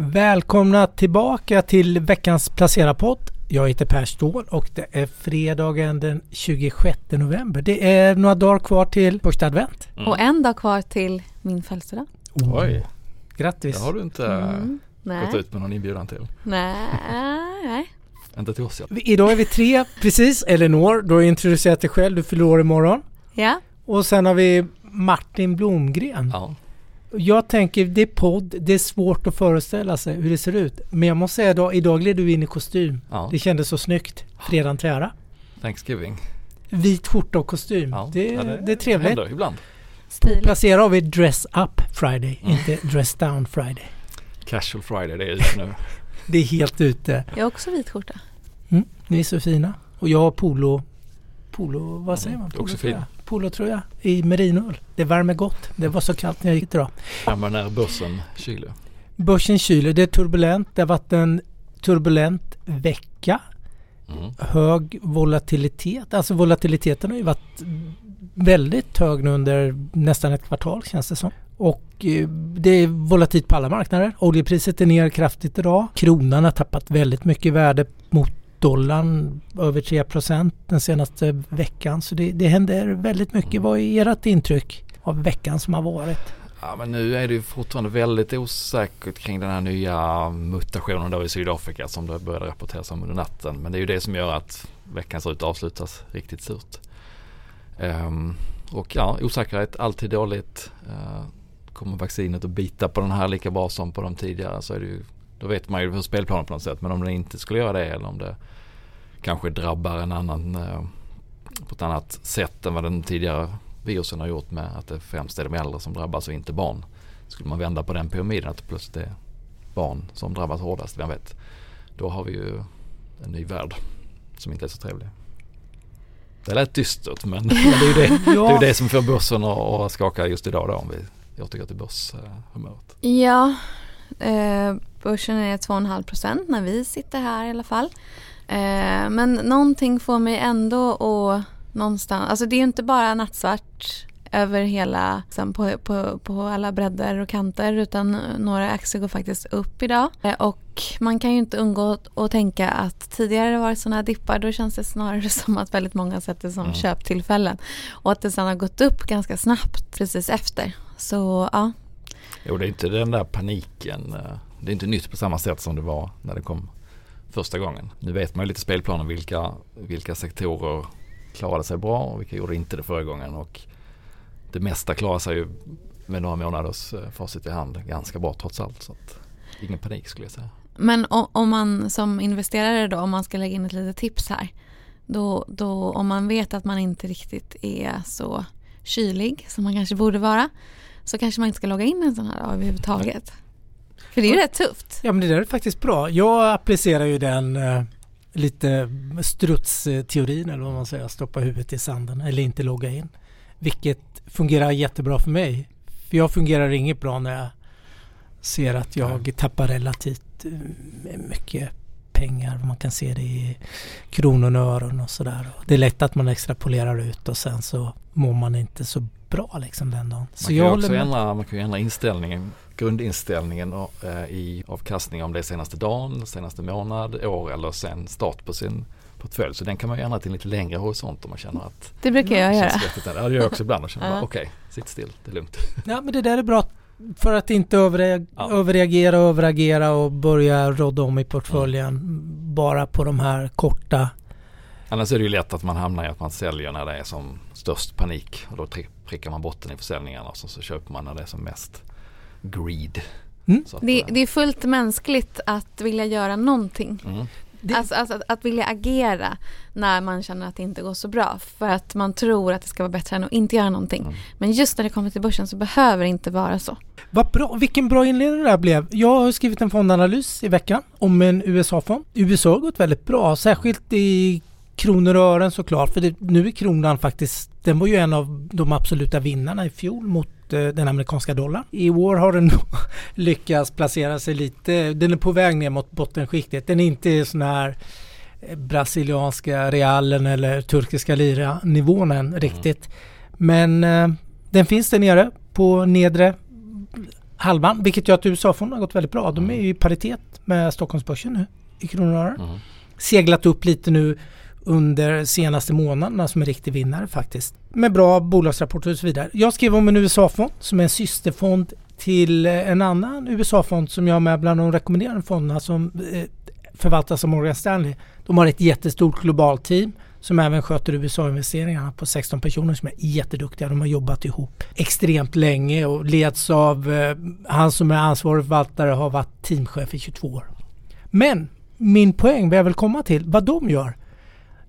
Välkomna tillbaka till veckans Placera-podd. Jag heter Per Ståhl och det är fredagen den 26 november. Det är några dagar kvar till första advent. Mm. Och en dag kvar till min födelsedag. Oh. Oj! Grattis! Det har du inte mm. gått ut med någon inbjudan till. Nej, nej. Inte till oss ja. Idag är vi tre, precis. Elinor, du har introducerat dig själv, du fyller år imorgon. Ja. Och sen har vi Martin Blomgren. Ja. Jag tänker, det är podd, det är svårt att föreställa sig hur det ser ut. Men jag måste säga idag, idag gled du in i kostym. Ja. Det kändes så snyggt. Fredagen till ära. Thanksgiving. Vit skjorta och kostym. Ja. Det, Ja, det är trevligt. händer ibland. Stiligt. Placera har vi Dress Up Friday, Mm. inte Dress Down Friday. Casual Friday, det är ute nu. Det är helt ute. Jag har också vit skjorta. Mm, ni är så fina. Och jag har polo, polo, vad säger man? Mm, också fin. Polotröja i merinoull. Det värmer gott. Det var så kallt när jag gick idag. Ja, men när börsen kyler. Börsen kyler, det är turbulent. Det har varit en turbulent vecka. Mm. Hög volatilitet. Alltså volatiliteten har ju varit väldigt hög nu under nästan ett kvartal känns det som. Och eh, det är volatilt på alla marknader. Oljepriset är ner kraftigt idag. Kronan har tappat väldigt mycket värde mot dollarn. Över 3% den senaste veckan. Så det, det händer väldigt mycket. Vad är ert intryck av veckan som har varit? Ja men nu är det ju fortfarande väldigt osäkert kring den här nya mutationen då i Sydafrika som det började rapporteras om under natten. Men det är ju det som gör att veckan ser ut att avslutas riktigt surt. Ehm, och ja, osäkerhet, alltid dåligt. Uh, kommer vaccinet att bita på den här lika bra som på de tidigare så är det ju, då vet man ju hur spelplanen på något sätt. Men om den inte skulle göra det eller om det kanske drabbar en annan eh, på ett annat sätt än vad den tidigare virusen har gjort med att det främst är de äldre som drabbas och inte barn. Skulle man vända på den pyramiden att det plötsligt är barn som drabbas hårdast, vem vet. Då har vi ju en ny värld som inte är så trevlig. Det lät dystert men, men det är det, det, är det som får börsen att skaka just idag då om vi återgår till börshumöret. Ja, eh, börsen är 2,5 procent när vi sitter här i alla fall. Eh, men någonting får mig ändå att någonstans, alltså det är ju inte bara nattsvart över hela, liksom på, på, på alla bredder och kanter utan några aktier går faktiskt upp idag. Eh, och man kan ju inte undgå att- att tänka att tidigare det varit sådana här dippar då känns det snarare som att väldigt många sett det som Mm. köptillfällen. Och att det sen har gått upp ganska snabbt precis efter. Så ja, Jo det är inte den där paniken. Det är inte nytt på samma sätt som det var när det kom första gången. Nu vet man ju lite spelplanen vilka, vilka sektorer klarade sig bra och vilka gjorde inte det förra gången. Och det mesta klarar sig ju med några månaders eh, facit i hand ganska bra trots allt. Så att, ingen panik skulle jag säga. Men om, man som investerare då, om man ska lägga in ett litet tips här. Då, då om man vet att man inte riktigt är så kylig som man kanske borde vara. Så kanske man inte ska logga in en sån här dag överhuvudtaget. För det är ju rätt tufft. Ja men det där är faktiskt bra. Jag applicerar ju den eh, lite strutsteorin eller vad man säger. Stoppa huvudet i sanden eller inte logga in. Vilket fungerar jättebra för mig. För jag fungerar inget bra när jag ser att jag tappar relativt eh, mycket pengar. Man kan se det i kronor och öron och sådär. Det är lätt att man extrapolerar ut och sen så mår man inte så bra liksom den dagen. Man Så kan, jag också ändra, man kan ju ändra inställningen, grundinställningen eh, i avkastning om det är senaste dagen, senaste månad, år eller sen start på sin portfölj. Så den kan man ju ändra till en lite längre horisont om man känner att Det brukar jag det göra. Ja, det gör jag också ibland och känner Ja. bara okej, sitt still, det är lugnt. Ja men det där är bra för att inte överreag- Ja. överreagera och överagera och börja rodda om i portföljen bara på de här korta. Annars är det ju lätt att man hamnar i att man säljer när det är som störst panik och då prickar man botten i försäljningarna och så, så köper man när det är som mest greed. Mm. Att, Det, eh, det är fullt mänskligt att vilja göra någonting. mm. Det- Alltså, alltså att, att vilja agera när man känner att det inte går så bra. För att man tror att det ska vara bättre än att inte göra någonting. Mm. Men just när det kommer till börsen så behöver det inte vara så. Vad bra, vilken bra inledning det här blev. Jag har skrivit en fondanalys i veckan om en USA-fond. USA har gått väldigt bra, särskilt i kronor och ören såklart. För det, nu är kronan faktiskt, den var ju en av de absoluta vinnarna i fjol mot eh, den amerikanska dollarn. I år har den lyckats placera sig lite, den är på väg ner mot bottenskiktet. Den är inte sån här eh, brasilianska realen eller turkiska lira nivån än riktigt. Men eh, den finns där nere på nedre halvan, vilket gör att USA-fonden har gått väldigt bra. De är ju i paritet med Stockholmsbörsen nu i kronor och öre. Mm. Seglat upp lite nu under senaste månaderna som en riktig vinnare faktiskt. Med bra bolagsrapporter och så vidare. Jag skrev om en USA-fond som är en systerfond till eh, en annan USA-fond som jag har med bland de rekommenderade fonderna som eh, förvaltas av Morgan Stanley. De har ett jättestort globalt team som även sköter USA-investeringarna på 16 personer som är jätteduktiga. De har jobbat ihop extremt länge och leds av eh, han som är ansvarig förvaltare har varit teamchef i 22 år. Men min poäng, vad jag vill komma till, vad de gör.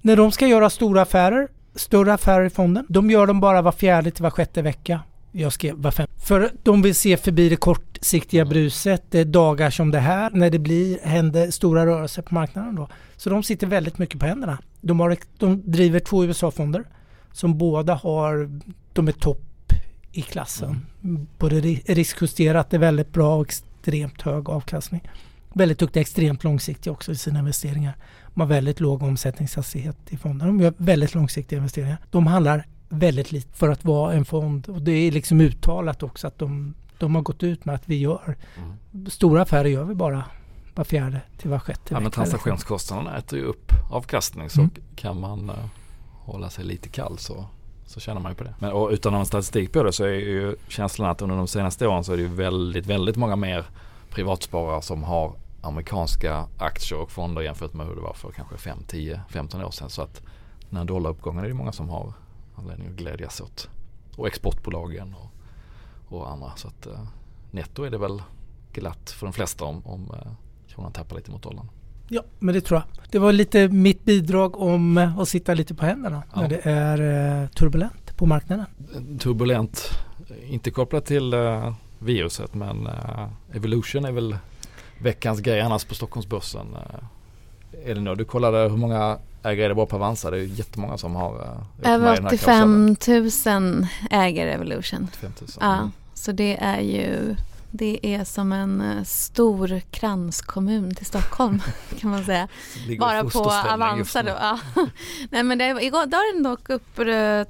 När de ska göra stora affärer, större affärer i fonden, de gör dem bara var fjärde till var sjätte vecka. Jag skrev var fem. För de vill se förbi det kortsiktiga bruset. Det är dagar som det här när det blir, händer stora rörelser på marknaden då. Så de sitter väldigt mycket på händerna. De, har, de driver två USA-fonder som båda har, de är topp i klassen. Både riskjusterat är väldigt bra och extremt hög avkastning. Väldigt duktiga, extremt långsiktiga också i sina investeringar. De har väldigt låg omsättningshastighet i fonderna. De gör väldigt långsiktiga investeringar. De handlar väldigt lite för att vara en fond. Och det är liksom uttalat också att de, de har gått ut med att vi gör mm. stora affärer gör vi bara var fjärde till var sjätte Ja men transaktionskostnaderna äter ju upp avkastning så mm. kan man uh, hålla sig lite kall så, så tjänar man ju på det. Men och utan någon statistik på det så är ju känslan att under de senaste åren så är det ju väldigt, väldigt många mer privatsparare som har amerikanska aktier och fonder jämfört med hur det var för kanske 5, 10, 15 år sedan. Så att den här dollaruppgången är det många som har anledning att glädjas åt. Och exportbolagen och, och andra. Så att eh, netto är det väl glatt för de flesta om, om eh, kronan tappar lite mot dollarn. Ja, men det tror jag. Det var lite mitt bidrag om eh, att sitta lite på händerna ja. när det är eh, turbulent på marknaden. Turbulent, inte kopplat till uh, viruset men Evolution är väl veckans grej annars på Stockholmsbörsen. Uh, Elinor, du kollade hur många ägare det bara på Avanza? Det är jättemånga som har uh, Över 85 000 äger Evolution. 85 000. Ja, mm. så det är ju det är som en uh, stor kranskommun till Stockholm kan man säga. Bara på Avanza då. Ja. Nej men det, igår, då är den dock upp uh,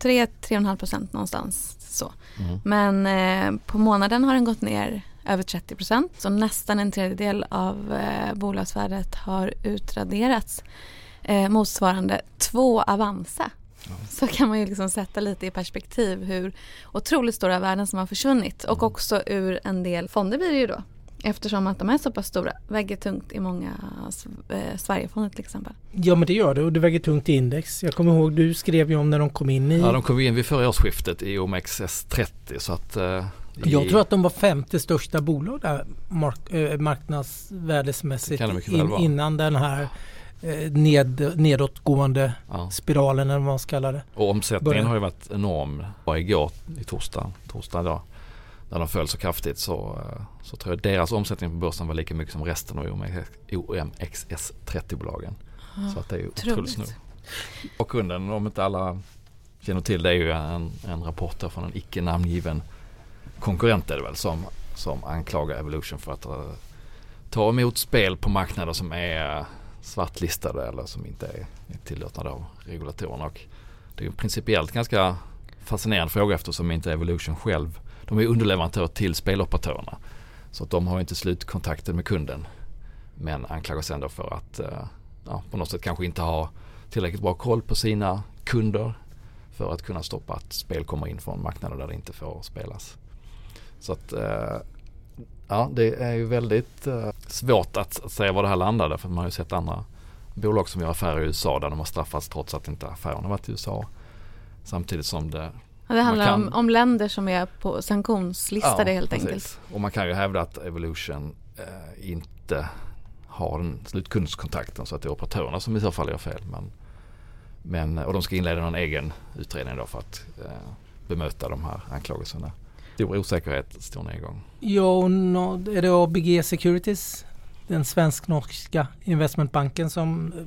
3-3,5 procent någonstans. Så. Mm. Men eh, på månaden har den gått ner över 30 procent. Så nästan en tredjedel av eh, bolagsvärdet har utraderats. Eh, motsvarande två Avanza. Ja. Så kan man ju liksom sätta lite i perspektiv hur otroligt stora värden som har försvunnit. Och mm. också ur en del fonder blir det ju då. Eftersom att de är så pass stora. Väger tungt i många eh, Sverigefonder till exempel. Ja men det gör det och det väger tungt i index. Jag kommer ihåg du skrev ju om när de kom in i... Ja de kom in vid förra årsskiftet i OMXS30 så att eh, jag tror att de var femte största bolag där mark äh, marknadsvärdesmässigt in, innan den här eh, ned, nedåtgående ja. spiralen eller vad man ska kalla det. Och omsättningen Börja. har ju varit enorm. Bara igår i torsdag, torsdag då, när de föll så kraftigt så, eh, så tror jag deras omsättning på börsen var lika mycket som resten av OMXS30-bolagen. Ja, så att det är ju otroligt snurr. Och kunden, om inte alla känner till det, är ju en, en rapport från en icke namngiven konkurrent är det väl som, som anklagar Evolution för att uh, ta emot spel på marknader som är svartlistade eller som inte är, tillåtna av regulatorerna. Och det är en principiellt ganska fascinerande fråga eftersom inte Evolution själv, de är underleverantör till speloperatörerna. Så att de har inte slutkontakten med kunden. Men anklagas ändå för att eh, ja, på något sätt kanske inte ha tillräckligt bra koll på sina kunder för att kunna stoppa att spel kommer in från marknader där det inte får spelas. Så att eh, ja, det är ju väldigt eh, svårt att, att säga var det här landade för man har ju sett andra bolag som gör affärer i USA där de har straffats trots att inte affären har varit i USA. Samtidigt som det Ja, det handlar kan, om, om, länder som är på sanktionslistade ja, helt precis. enkelt. Och man kan ju hävda att Evolution eh, inte har den slutkundskontakten så att det är operatörerna som i så fall gör fel. Men, men, och de ska inleda någon egen utredning då för att eh, bemöta de här anklagelserna stor osäkerhet, stor nedgång. Ja, no, är det ABG Securities, den svensk-norska investmentbanken som eh,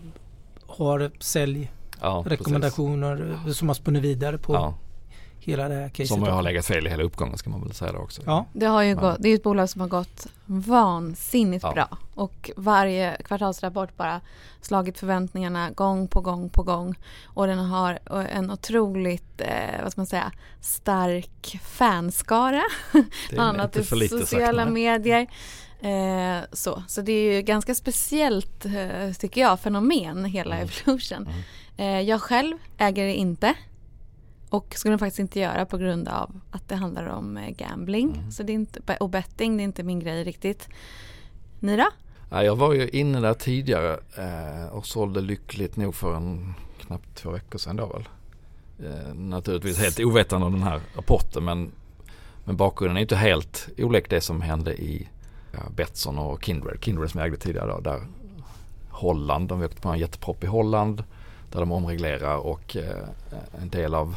har säljrekommendationer ja, som har spunnit vidare på ja. Hela det här caset. Som har legat fel i hela uppgången ska man väl säga det också. Ja. Det, har ju gått, det är ju ett bolag som har gått vansinnigt Ja. bra och varje kvartalsrapport bara slagit förväntningarna gång på gång på gång och den har en otroligt, eh, vad ska man säga, stark fanskara. Det Bland annat inte i för lite sagt, sociala nej. medier. Eh, så. så det är ju ganska speciellt, eh, tycker jag, fenomen hela Mm. Evolution. Mm. Eh, jag själv äger det inte. Och skulle faktiskt inte göra på grund av att det handlar om eh, gambling. Mm. Så det är inte, och betting, det är inte min grej riktigt. Ni då? Ja, jag var ju inne där tidigare eh, och sålde lyckligt nog för en knappt två veckor sedan då väl. Eh, naturligtvis helt ovetande om den här rapporten men, men bakgrunden är inte helt olik det som hände i ja, Betsson och Kindred. Kindred som jag ägde tidigare då, där Holland, de åkte på en jättepropp i Holland där de omreglerar och en del av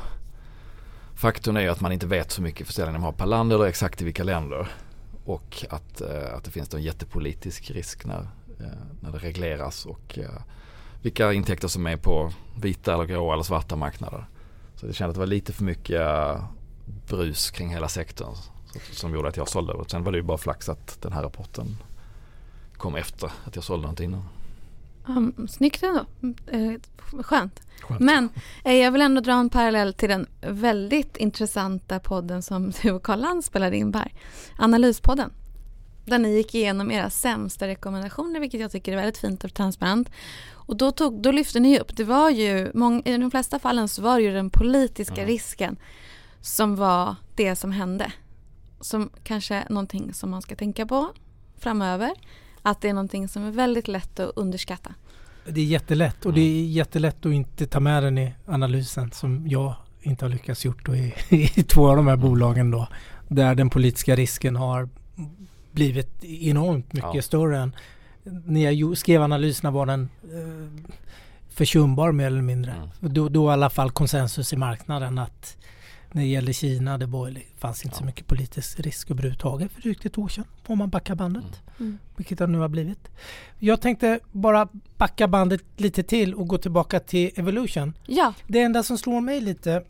faktorn är ju att man inte vet så mycket försäljning de har per land eller exakt i vilka länder. Och att, eh, att det finns en jättepolitisk risk när, eh, när det regleras och eh, vilka intäkter som är på vita eller gråa eller svarta marknader. Så det kändes att det var lite för mycket eh, brus kring hela sektorn som gjorde att jag sålde. Och sen var det ju bara flax att den här rapporten kom efter att jag sålde någonting. innan. Um, snyggt ändå. Mm, Eh, skönt. Skönt. Men eh, jag vill ändå dra en parallell till den väldigt intressanta podden som du och Karl Lantz spelade in Per. Analyspodden. Där ni gick igenom era sämsta rekommendationer vilket jag tycker är väldigt fint och transparent. Och då, tog, då lyfte ni upp, det var ju, mång, i de flesta fallen så var det ju den politiska Mm. risken som var det som hände. Som kanske är någonting som man ska tänka på framöver. Att det är någonting som är väldigt lätt att underskatta. Det är jättelätt och det är jättelätt att inte ta med den i analysen som jag inte har lyckats gjort då i, i två av de här bolagen då. Där den politiska risken har blivit enormt mycket Ja. större än när jag skrev analyserna var den eh, försumbar mer eller mindre. Mm. Då, då i alla fall konsensus i marknaden att när det gäller Kina, det var, fanns inte så Ja. mycket politisk risk överhuvudtaget för drygt ett år sedan. Om man backar bandet Mm. vilket det nu har blivit. Jag tänkte bara backa bandet lite till och gå tillbaka till Evolution. Ja, Det enda som slår mig lite,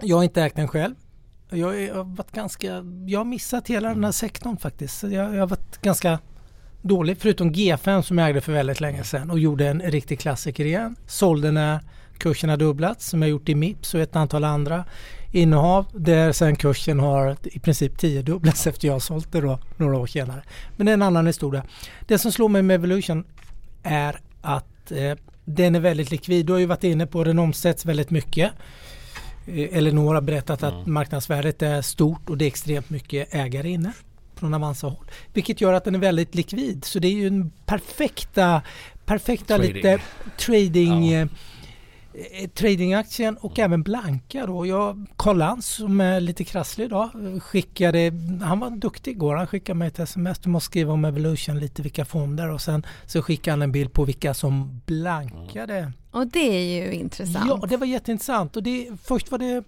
jag har inte ägt den själv. Jag, har varit ganska, jag har missat hela den här sektorn faktiskt. Så Jag, jag har varit ganska dålig, förutom G5 som jag ägde för väldigt länge sedan och gjorde en riktig klassiker igen. Sålde när kursen har dubblats som jag gjort i Mips och ett antal andra innehav där sen kursen har i princip tiodubblats efter jag sålt det då några år senare. Men det är en annan historia. Det som slår mig med Evolution är att eh, den är väldigt likvid. Du har ju varit inne på den omsätts väldigt mycket. Eh, Elinor har berättat att Mm. marknadsvärdet är stort och det är extremt mycket ägare inne från Avanza håll. Vilket gör att den är väldigt likvid. Så det är ju en perfekta, perfekta Trading. lite trading Ja. Eh, tradingaktien och även blanka då. Jag, Karl Lantz som är lite krasslig idag skickade, han var duktig igår, han skickade mig ett sms, du måste skriva om Evolution lite vilka fonder och sen så skickade han en bild på vilka som blankade. och det är ju intressant. Ja, det var jätteintressant och det, först var det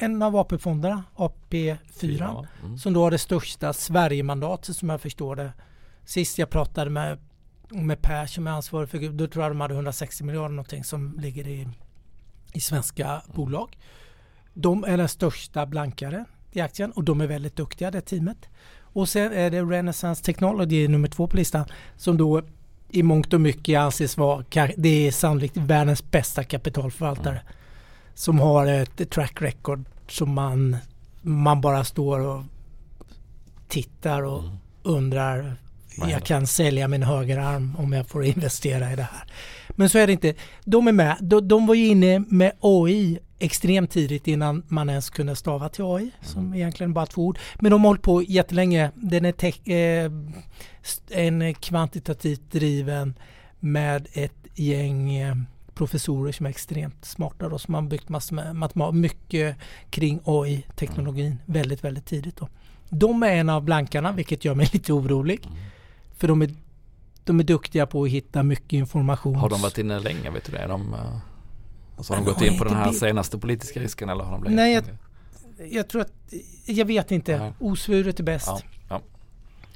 en av AP-fonderna, AP4, Ja. Mm. som då har det största Sverigemandatet som jag förstår det. Sist jag pratade med, med Per som är ansvarig för då tror jag de hade 160 miljarder någonting som ligger i, i svenska bolag. De är den största blankare i aktien och de är väldigt duktiga det teamet. Och sen är det Renaissance Technology nummer två på listan som då i mångt och mycket anses vara, det är sannolikt världens bästa kapitalförvaltare. Som har ett track record som man, man bara står och tittar och Mm. undrar jag händer? kan sälja min högerarm om jag får investera i det här. Men så är det inte. De är med. De, de var ju inne med AI extremt tidigt innan man ens kunde stava till AI. Som egentligen bara två ord. Men de har hållit på jättelänge. Den är tech, eh, en kvantitativt driven med ett gäng eh, professorer som är extremt smarta då, som har byggt massor med matematik, mycket kring AI-teknologin väldigt, väldigt tidigt då. De är en av blankarna, vilket gör mig lite orolig. Mm. För de är, de är duktiga på att hitta mycket information. Har de varit inne länge? Vet du det? De, eh, alltså har de gått har in på den här blivit- senaste politiska risken eller har de blivit Nej, jag-? Jag tror att, jag vet inte. Nej. Osvuret är bäst. Ja,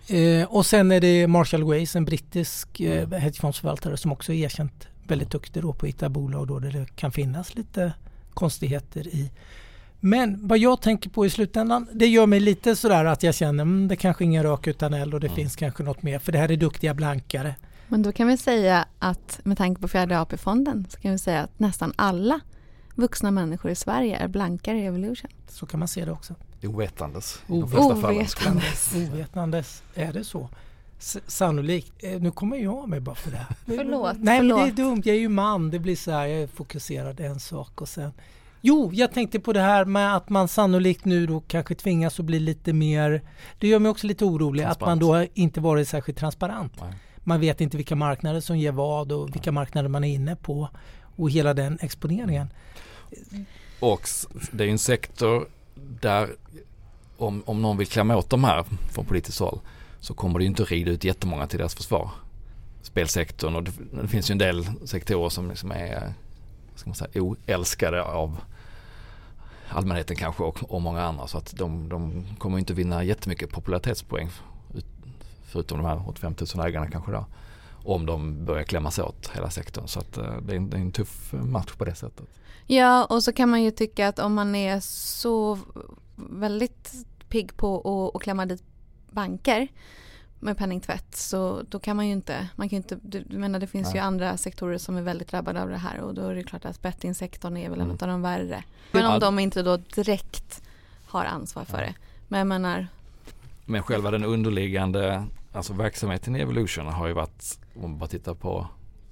Eh, och sen är det Marshall Ways, en brittisk eh, Mm. hedgefondsförvaltare som också är erkänt väldigt duktig då på att hitta bolag då där det kan finnas lite konstigheter i. Men vad jag tänker på i slutändan, det gör mig lite sådär att jag känner mm, det kanske ingen rök utan eld och det Mm. finns kanske något mer för det här är duktiga blankare. Men då kan vi säga att med tanke på fjärde AP-fonden så kan vi säga att nästan alla vuxna människor i Sverige är blankare i Evolution. Så kan man se det också. Ovetandes. Ovetandes. Ovetandes är det så. S- sannolikt. Eh, nu kommer jag av mig bara för det. Förlåt, Nej men det är förlåt. dumt, jag är ju man. Det blir så här, jag är fokuserad en sak och sen Jo, jag tänkte på det här med att man sannolikt nu då kanske tvingas att bli lite mer Det gör mig också lite orolig att man då inte varit särskilt transparent. Nej. Man vet inte vilka marknader som ger vad och vilka marknader man är inne på och hela den exponeringen. Och det är ju en sektor där om, om någon vill klämma åt de här från politiskt håll så kommer det ju inte rida ut jättemånga till deras försvar. Spelsektorn och det, det finns ju en del sektorer som liksom är ska man säga, oälskade av allmänheten kanske och, och många andra så att de, de kommer inte vinna jättemycket popularitetspoäng förutom de här 85 000 ägarna kanske då om de börjar klämmas åt hela sektorn så att eh, det är en, det är en tuff match på det sättet. Ja, och så kan man ju tycka att om man är så väldigt pigg på att, att klämma dit banker med penningtvätt så då kan man ju inte, man kan ju inte, du, du menar det finns Nej. ju andra sektorer som är väldigt drabbade av det här och då är det klart att bettingsektorn är väl en Mm. av de värre. Men om de inte då direkt har ansvar för det. Men jag menar, Men själva den underliggande alltså verksamheten i Evolution har ju varit, om man bara tittar på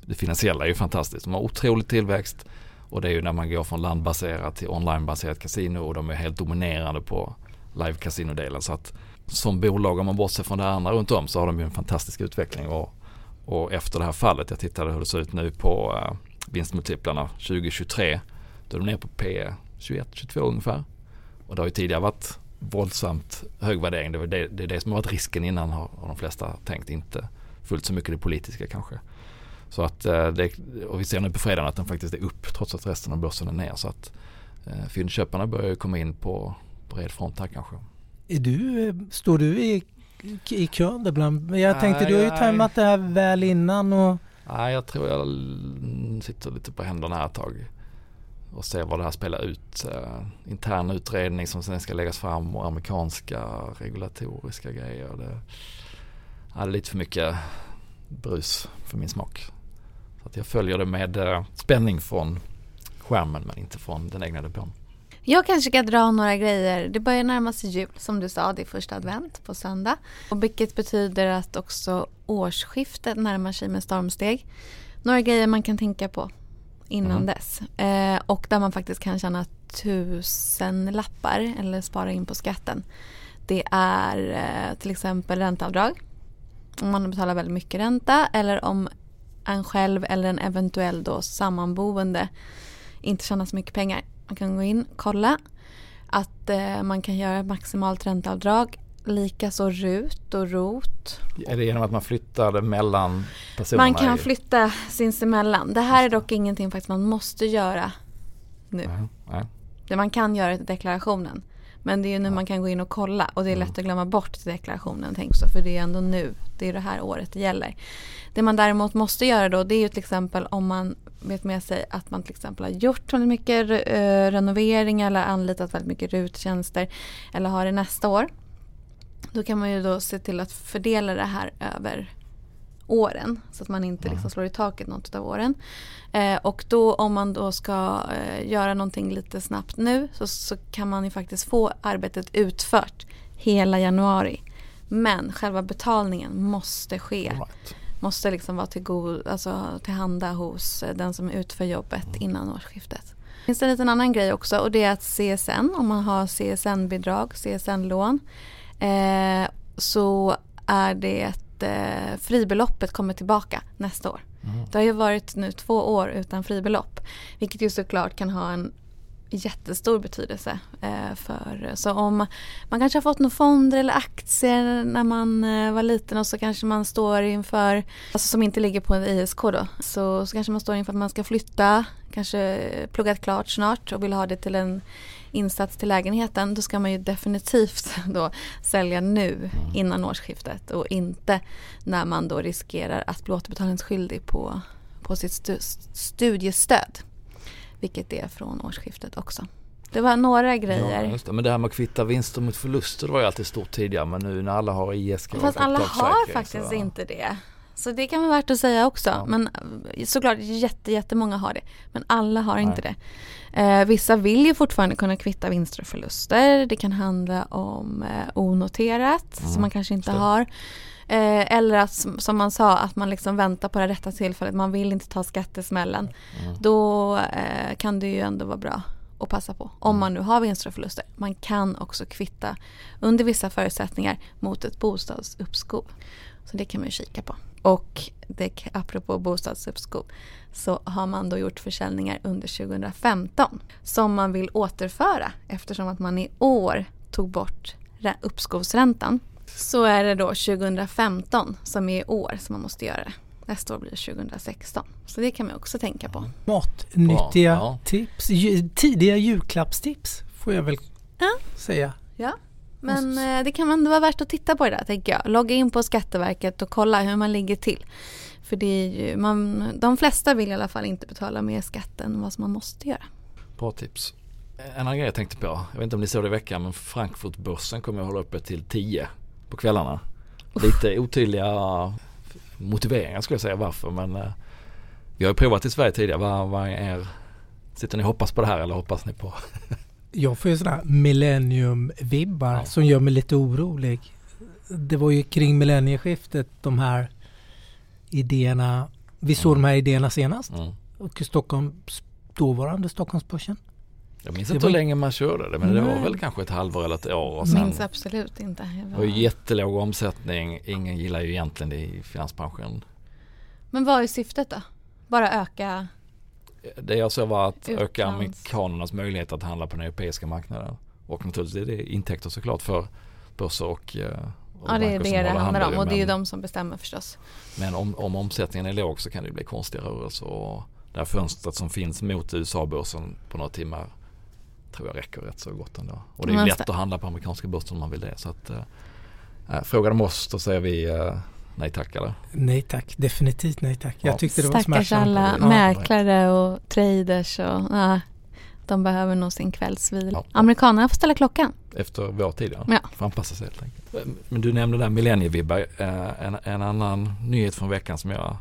det finansiella är ju fantastiskt. De har otrolig tillväxt och det är ju när man går från landbaserat till onlinebaserat kasino och de är helt dominerande på live casino-delen. Så att som bolag om man bortser från det andra runt om så har de ju en fantastisk utveckling och, och efter det här fallet, jag tittade hur det ser ut nu på äh, vinstmultiplarna 2023, då är de nere på P 21-22 ungefär. Och det har ju tidigare varit våldsamt hög värdering. Det, var det, det är det som har varit risken innan har, har de flesta tänkt. Inte fullt så mycket det politiska kanske. Så att eh, det, och vi ser nu på fredagen att den faktiskt är upp trots att resten av börsen är ner. Så att eh, fyndköparna börjar ju komma in på bred front här kanske. Är du, står du i, i kön där bland? Jag tänkte Nej, du har ju tajmat det här väl innan och Nej, jag tror jag sitter lite på händerna här ett tag och ser vad det här spelar ut. Eh, intern utredning som sen ska läggas fram och amerikanska regulatoriska grejer. Det, ja, det är lite för mycket brus för min smak. Så att jag följer det med eh, spänning från skärmen men inte från den egna depån. Jag kanske ska dra några grejer. Det börjar närma sig jul som du sa, det är första advent på söndag. Och vilket betyder att också årsskiftet närmar sig med stormsteg. Några grejer man kan tänka på innan Mhm. dess. Eh, och där man faktiskt kan tjäna tusen lappar eller spara in på skatten. Det är eh, till exempel ränteavdrag. Om man betalar väldigt mycket ränta eller om en själv eller en eventuell då sammanboende inte tjänar så mycket pengar. Man kan gå in och kolla att eh, man kan göra maximalt ränteavdrag. Likaså RUT och ROT. Är det genom att man flyttar mellan personerna? Man kan flytta sinsemellan. Det här är dock ingenting faktiskt man måste göra nu. Nej, nej. Det man kan göra i deklarationen. Men det är ju nu man kan gå in och kolla och det är lätt Mm. att glömma bort deklarationen tänk så för det är ändå nu, det är det här året det gäller. Det man däremot måste göra då det är ju till exempel om man vet med sig att man till exempel har gjort väldigt mycket eh, renovering eller anlitat väldigt mycket ruttjänster eller har det nästa år. Då kan man ju då se till att fördela det här över åren så att man inte Mm. liksom slår i taket något av åren. Eh, och då om man då ska eh, göra någonting lite snabbt nu så, så kan man ju faktiskt få arbetet utfört hela januari. Men själva betalningen måste ske. Right. Måste liksom vara till god, alltså tillhanda hos eh, den som utför jobbet innan årsskiftet. Finns det en liten annan grej också och det är att CSN, om man har CSN-bidrag, CSN-lån, eh, så är det eh, fribeloppet kommer tillbaka nästa år. Mm. Det har ju varit nu två år utan fribelopp. Vilket ju såklart kan ha en jättestor betydelse. Eh, för, så om man kanske har fått några fonder eller aktier när man eh, var liten och så kanske man står inför, alltså som inte ligger på en ISK då, så, så kanske man står inför att man ska flytta, kanske pluggat klart snart och vill ha det till en insats till lägenheten. Då ska man ju definitivt då sälja nu innan årsskiftet och inte när man då riskerar att bli återbetalningsskyldig på, på sitt stu, studiestöd. Vilket är från årsskiftet också. Det var några Ja, grejer. just det. Men det här med att kvitta vinster mot förluster var ju alltid stort tidigare men nu när alla har ISK Fast alla har faktiskt så- inte det. Så det kan vara värt att säga också. Ja. Men såklart jätte, jättemånga har det. Men alla har inte det. Eh, vissa vill ju fortfarande kunna kvitta vinster och förluster. Det kan handla om eh, onoterat Mm, som man kanske inte har. Eh, eller att som man sa att man liksom väntar på det rätta tillfället. Man vill inte ta skattesmällen. Mm. Då eh, kan det ju ändå vara bra att passa på. Om Mm. man nu har vinster och förluster. Man kan också kvitta under vissa förutsättningar mot ett bostadsuppskov. Så det kan man ju kika på. Och det, apropå bostadsuppskov så har man då gjort försäljningar under 2015 som man vill återföra eftersom att man i år tog bort rä- uppskovsräntan. Så är det då 2015 som är i år som man måste göra det. Nästa år blir det 2016. Så det kan man också tänka på. Matnyttiga Ja. tips. Ju, tidiga julklappstips får jag väl Ja. säga. Men eh, det kan ändå vara värt att titta på det där tänker jag. Logga in på Skatteverket och kolla hur man ligger till. För det är ju, man, de flesta vill i alla fall inte betala mer skatt än vad som man måste göra. Bra tips. En annan grej jag tänkte på, jag vet inte om ni såg det i veckan men Frankfurtbörsen kommer att hålla uppe till 10 på kvällarna. Lite otydliga motiveringar skulle jag säga varför men eh, vi har ju provat i Sverige tidigare. Vad, vad är, sitter ni och hoppas på det här eller hoppas ni på? Jag får ju sådana här millennium-vibbar Ja. som gör mig lite orolig. Det var ju kring millennieskiftet de här idéerna. Vi såg Mm. de här idéerna senast. Mm. Och Stockholms, dåvarande Stockholmsbörsen. Jag minns Det inte hur länge man körde det men det var Nej. väl kanske ett halvår eller ett år och sen Minns absolut inte. Det var- jättelåg omsättning. Ingen gillar ju egentligen det i finansbranschen. Men vad är syftet då? Bara öka? Det jag såg var att öka Utlands- amerikanernas möjlighet att handla på den europeiska marknaden. Och naturligtvis är det intäkter såklart för börser och, eh, och Ja det är det det handlar om och det är ju de som bestämmer förstås. Men om, om omsättningen är låg så kan det bli konstiga rörelser. Och det här fönstret som finns mot USA-börsen på några timmar tror jag räcker rätt så gott ändå. Och det är lätt att handla på amerikanska börsen om man vill det. Så att, äh, äh, frågar de oss då säger vi äh, nej tack eller? Nej tack, definitivt nej tack. Jag Ja. tyckte det var Stackars smärtsamt. alla Ja. mäklare och traders och ja, de behöver nog sin kvällsvila. Ja. Amerikanerna får ställa klockan. Efter vår tid ja. Ja. Får anpassa sig helt enkelt. Men du nämnde där millennievibbar. Eh, En, en annan nyhet från veckan som jag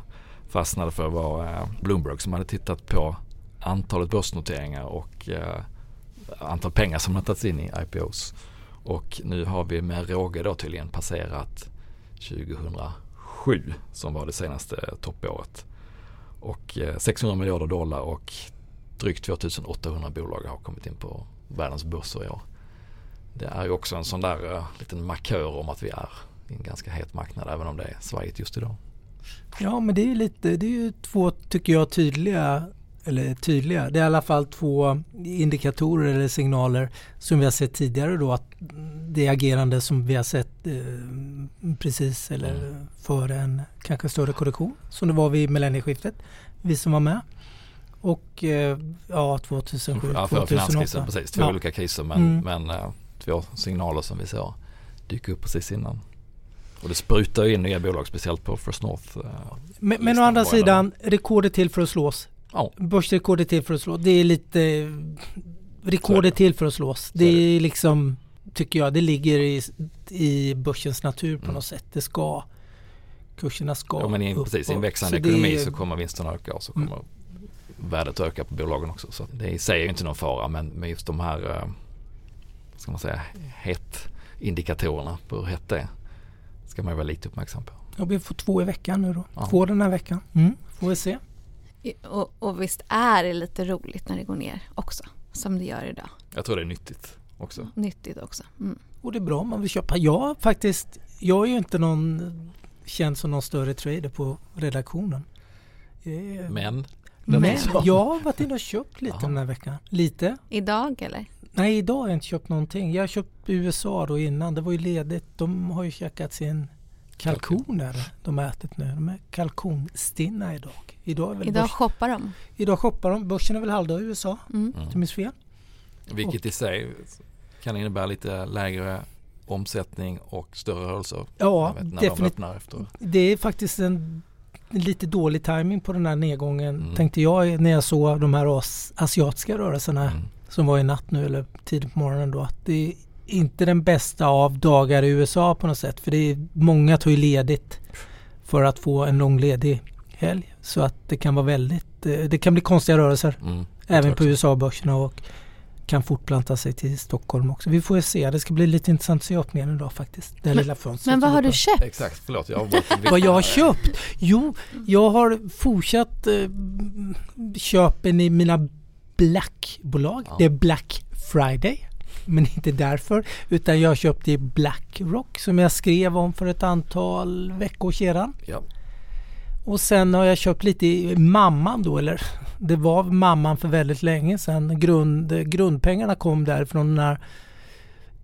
fastnade för var eh, Bloomberg som hade tittat på antalet börsnoteringar och eh, antal pengar som har tagits in i IPOs. Och nu har vi med råge då tydligen passerat 2007 som var det senaste toppåret. Och eh, 600 miljarder dollar och drygt 2800 bolag har kommit in på världens börser i år. Det är ju också en sån där uh, liten markör om att vi är i en ganska het marknad även om det är svajigt just idag. Ja men det är ju lite, det är ju två tycker jag tydliga, eller tydliga, det är i alla fall två indikatorer eller signaler som vi har sett tidigare då att det agerande som vi har sett eh, precis eller före en kanske större korrektion som det var vid millennieskiftet, vi som var med. Och eh, ja 2007, Ja, för 2008. finanskrisen, precis. Två Ja. olika kriser men, Mm. men uh, två signaler som vi ser dyka upp precis innan. Och det sprutar ju in nya bolag speciellt på First North. Uh, Men, men å andra sidan, rekordet till för att slås. Ja, Börsrekordet till för att slås. Det är lite... Rekordet till för att slås. Det är liksom, tycker jag, det ligger i, i börsens natur på Mm. något sätt. Det ska, kurserna ska ja men i, upp precis, i en växande så ekonomi är- så kommer vinsterna öka och så Mm. kommer värdet öka på bolagen också. Så det i sig är ju inte någon fara men med just de här, uh, ska man säga, het indikatorerna på hur hett det är ska man ju vara lite uppmärksam på. Ja, vi får två i veckan nu då. Ja. Två den här veckan. Mm, får vi se. Och, och visst är det lite roligt när det går ner också. Som det gör idag. Jag tror det är nyttigt också. Nyttigt också. Mm. Och det är bra om man vill köpa. Jag faktiskt, jag är ju inte någon känd som någon större trader på redaktionen. Eh, Men Men jag har varit inne och köpt lite den här veckan. Lite. Idag eller? Nej, idag har jag inte köpt någonting. Jag har köpt USA då innan. Det var ju ledigt. De har ju käkat sin kalkon där de har ätit nu. De är kalkonstinna idag. Idag, är väl Idag börs, shoppar de. idag shoppar de. Börsen är väl halvdag i USA, Mm. om jag minns fel. Vilket i sig kan innebära lite lägre omsättning och större rörelser. Ja, de definitivt. efter. Det är faktiskt en lite dålig timing på den här nedgången Mm. tänkte jag när jag såg de här as- asiatiska rörelserna Mm. som var i natt nu eller tidigt på morgonen då att det inte den bästa av dagar i USA på något sätt. För det är många tar ju ledigt för att få en lång ledig helg. Så att det kan vara väldigt, eh, det kan bli konstiga rörelser Mm. även på USA-börserna och kan fortplanta sig till Stockholm också. Vi får ju se. Det ska bli lite intressant att se öppningen idag faktiskt. Det lilla fönstret. Men vad har du köpt? Exakt, förlåt jag avbröt. Vad jag har köpt? Jo, jag har fortsatt eh, köpen i mina Black-bolag. Ja. Det är Black Friday. Men inte därför. Utan jag köpte i Blackrock som jag skrev om för ett antal veckor sedan. Ja. Och sen har jag köpt lite i Mamman då, eller det var Mamman för väldigt länge sedan. Grund, grundpengarna kom där från den här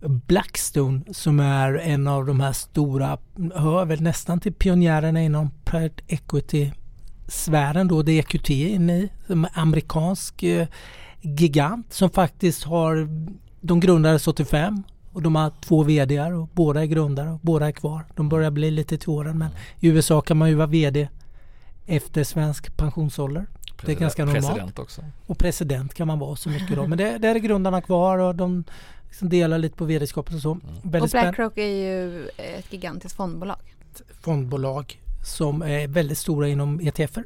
Blackstone som är en av de här stora, hör väl nästan till pionjärerna inom private equity sfären då, det är EQT inne i, som amerikansk eh, gigant som faktiskt har, de grundades 85 och de har två VDR och båda är grundare och båda är kvar. De börjar bli lite till åren men i USA kan man ju vara VD efter svensk pensionsålder. Det är ganska normalt. President också. Och president kan man vara så mycket då. Men det, där är grundarna kvar och de liksom delar lite på vd-skapet och så. Och Väldigt spännande Blackrock är ju ett gigantiskt fondbolag. fondbolag som är väldigt stora inom ETFer.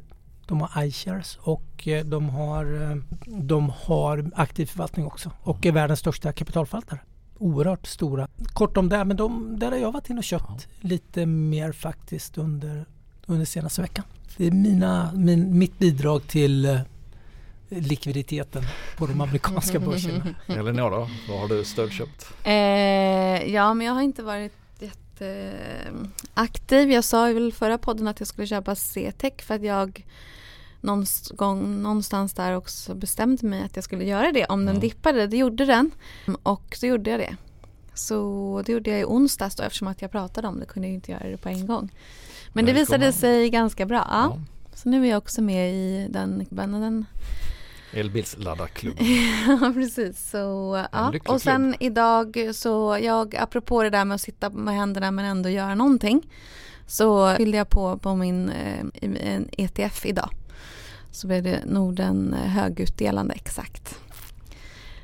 De har iShares och eh, de har, eh, de har aktiv förvaltning också och är världens största kapitalförvaltare. Oerhört stora. Kort om det, men de, där har jag varit inne och köpt lite mer faktiskt under, under senaste veckan. Det är mina, min, mitt bidrag till eh, likviditeten på de amerikanska börserna. Eleonora, vad har du stödköpt? Eh, ja, men jag har inte varit jätteaktiv. Jag sa i väl förra podden att jag skulle köpa C-tech för att jag någonstans, gång, någonstans där också bestämde mig att jag skulle göra det om den Mm. dippade. Det gjorde den och så gjorde jag det. Så det gjorde jag i onsdags då eftersom att jag pratade om det kunde jag inte göra det på en gång. Men det visade sig ganska bra. Ja. Så nu är jag också med i den, den Elbilsladdarklubben. Ja precis. Så, ja. Och sen idag så jag apropå det där med att sitta med händerna men ändå göra någonting. Så fyllde jag på på min eh, ETF idag. Så blev det Norden eh, högutdelande exakt.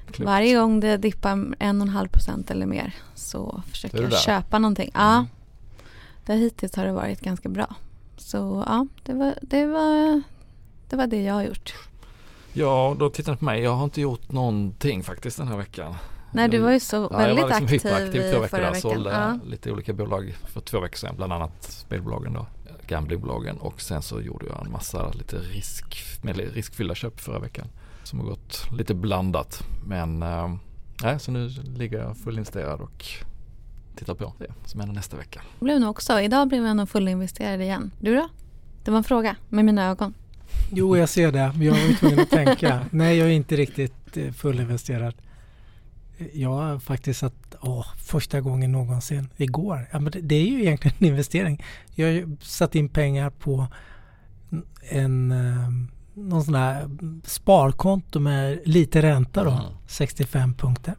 Klokt. Varje gång det dippar en och en halv procent eller mer så försöker jag köpa någonting. Ja, Mm. det hittills har det varit ganska bra. Så ja, det var det, var, det, var det jag har gjort. Ja, då tittar ni på mig. Jag har inte gjort någonting faktiskt den här veckan. Nej, du var ju så Ja, väldigt var liksom aktiv två veckor förra veckan. Sålde Ja. lite olika bolag för två veckor sedan. Bland annat spelbolagen då. Gamblingbolagen och sen så gjorde jag en massa lite risk, med riskfyllda köp förra veckan. Som har gått lite blandat. Men nej, så nu ligger jag fullinvesterad och tittar på det som händer nästa vecka. Jag blev nog också, idag blev jag nog fullinvesterad igen. Du då? Det var en fråga med mina ögon. Jo, jag ser det. Men jag var ju tvungen att tänka. Nej, jag är inte riktigt eh, fullinvesterad. Jag har faktiskt satt, åh, första gången någonsin, igår. Ja, men det, det är ju egentligen en investering. Jag har ju satt in pengar på en, eh, någon sån här sparkonto med lite ränta då. Mm. 65 punkter.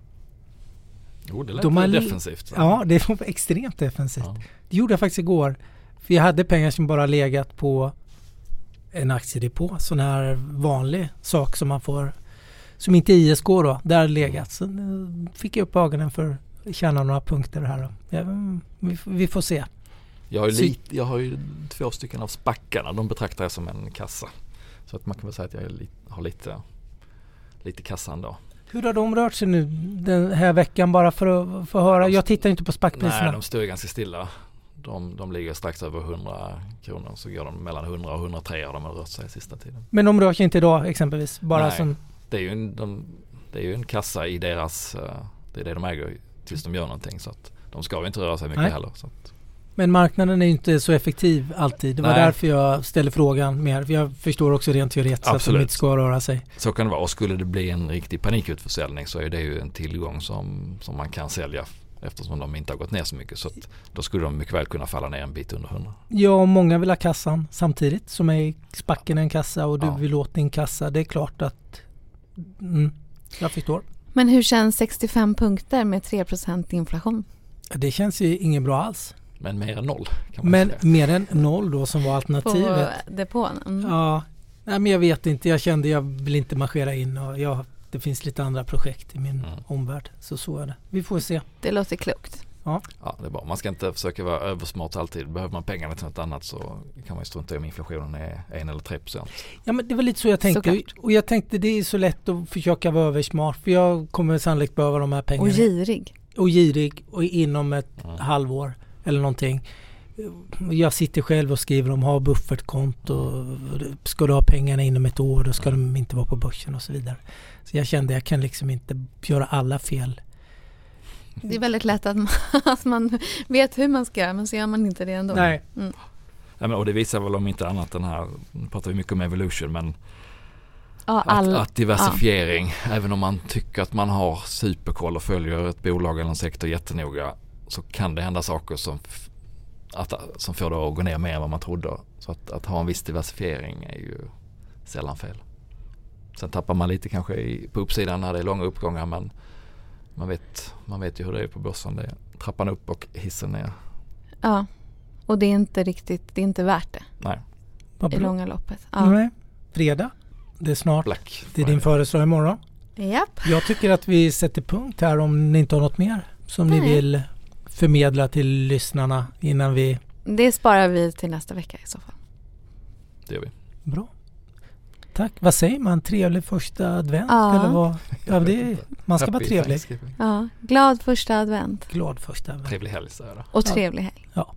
Jo, det lät De har defensivt. Ja, det var extremt defensivt. Ja. Det gjorde jag faktiskt igår. För jag hade pengar som bara legat på en aktiedepå. Sån här vanlig sak som man får som inte ISK då, där legat. Så fick jag upp ögonen för att tjäna några punkter här då. Ja, vi, får- vi får se. Jag, har lite, jag har ju två stycken av spackarna. De betraktar jag som en kassa. Så att man kan väl säga att jag lite, har lite, lite kassa ändå. Hur har de rört sig nu den här veckan bara för att få höra? Jag tittar inte på Nej, spackpriserna. de står ganska stilla. De, de ligger strax över 100 kronor. Så går de mellan 100 och 103 har de rört sig sista tiden. Men de rör sig inte idag exempelvis? Bara Nej. som... Det är ju en, de, det är ju en kassa i deras, eh, det är det de äger tills de gör någonting. Så att de ska ju inte röra sig mycket Nej. heller. Men marknaden är inte så effektiv alltid. Det var Nej. därför jag ställde frågan mer. Jag förstår också rent teoretiskt att de Absolut. inte ska röra sig. så kan det vara. Och skulle det bli en riktig panikutförsäljning så är det ju en tillgång som, som man kan sälja. Eftersom de inte har gått ner så mycket. Så då skulle de mycket väl kunna falla ner en bit under 100. Ja, och många vill ha kassan samtidigt som är i spacken en kassa och du Ja. vill åt din kassa. Det är klart att... Mm, jag förstår. Men hur känns 65 punkter med 3% inflation? Det känns ju inget bra alls. Men mer än noll kan man Men säga. mer än noll då som var På alternativet. depån? Mm. Ja, nej men jag vet inte. Jag kände jag vill inte marschera in och jag det finns lite andra projekt i min Mm. omvärld. Så så är det. Vi får se. Det låter klokt. Ja, det är bra. Man ska inte försöka vara översmart alltid. Behöver man pengarna till något annat så kan man ju strunta i om inflationen är en eller tre procent. Ja men det var lite så jag tänkte. Såklart. Och jag tänkte det är så lätt att försöka vara översmart. För jag kommer sannolikt behöva de här pengarna. Och girig. och girig och inom ett Mm. halvår eller någonting. Jag sitter själv och skriver om ha buffertkonto. Ska du ha pengarna inom ett år då ska de inte vara på börsen och så vidare. Så jag kände jag kan liksom inte göra alla fel. Det är väldigt lätt att man, att man vet hur man ska göra men så gör man inte det ändå. Nej. Ja, men, och det visar väl om inte annat den här, nu pratar vi mycket om evolution men Ja, att, all, att diversifiering, även om man tycker att man har superkoll och följer ett bolag eller en sektor jättenoga så kan det hända saker som, att, som får det att gå ner mer än vad man trodde. Så att, att ha en viss diversifiering är ju sällan fel. Sen tappar man lite kanske i, på uppsidan när det är långa uppgångar men man vet, man vet ju hur det är på börsen. Det är trappan upp och hissen ner. ja. Och det är inte riktigt, det är inte värt det Nej, i långa loppet. Ja. Nej. Fredag. Det är snart. Black Det är din födelsedag imorgon. Japp. Jag tycker att vi sätter punkt här om ni inte har något mer som ni Nej. vill förmedla till lyssnarna innan vi... Det sparar vi till nästa vecka i så fall. Det gör vi. Bra. Tack. Vad säger man? Trevlig första advent? Ja. Eller vad? Ja, det är, man ska vara trevlig. Ja. Glad första advent Glad första advent. Trevlig helg säger jag då. och trevlig helg. Ja.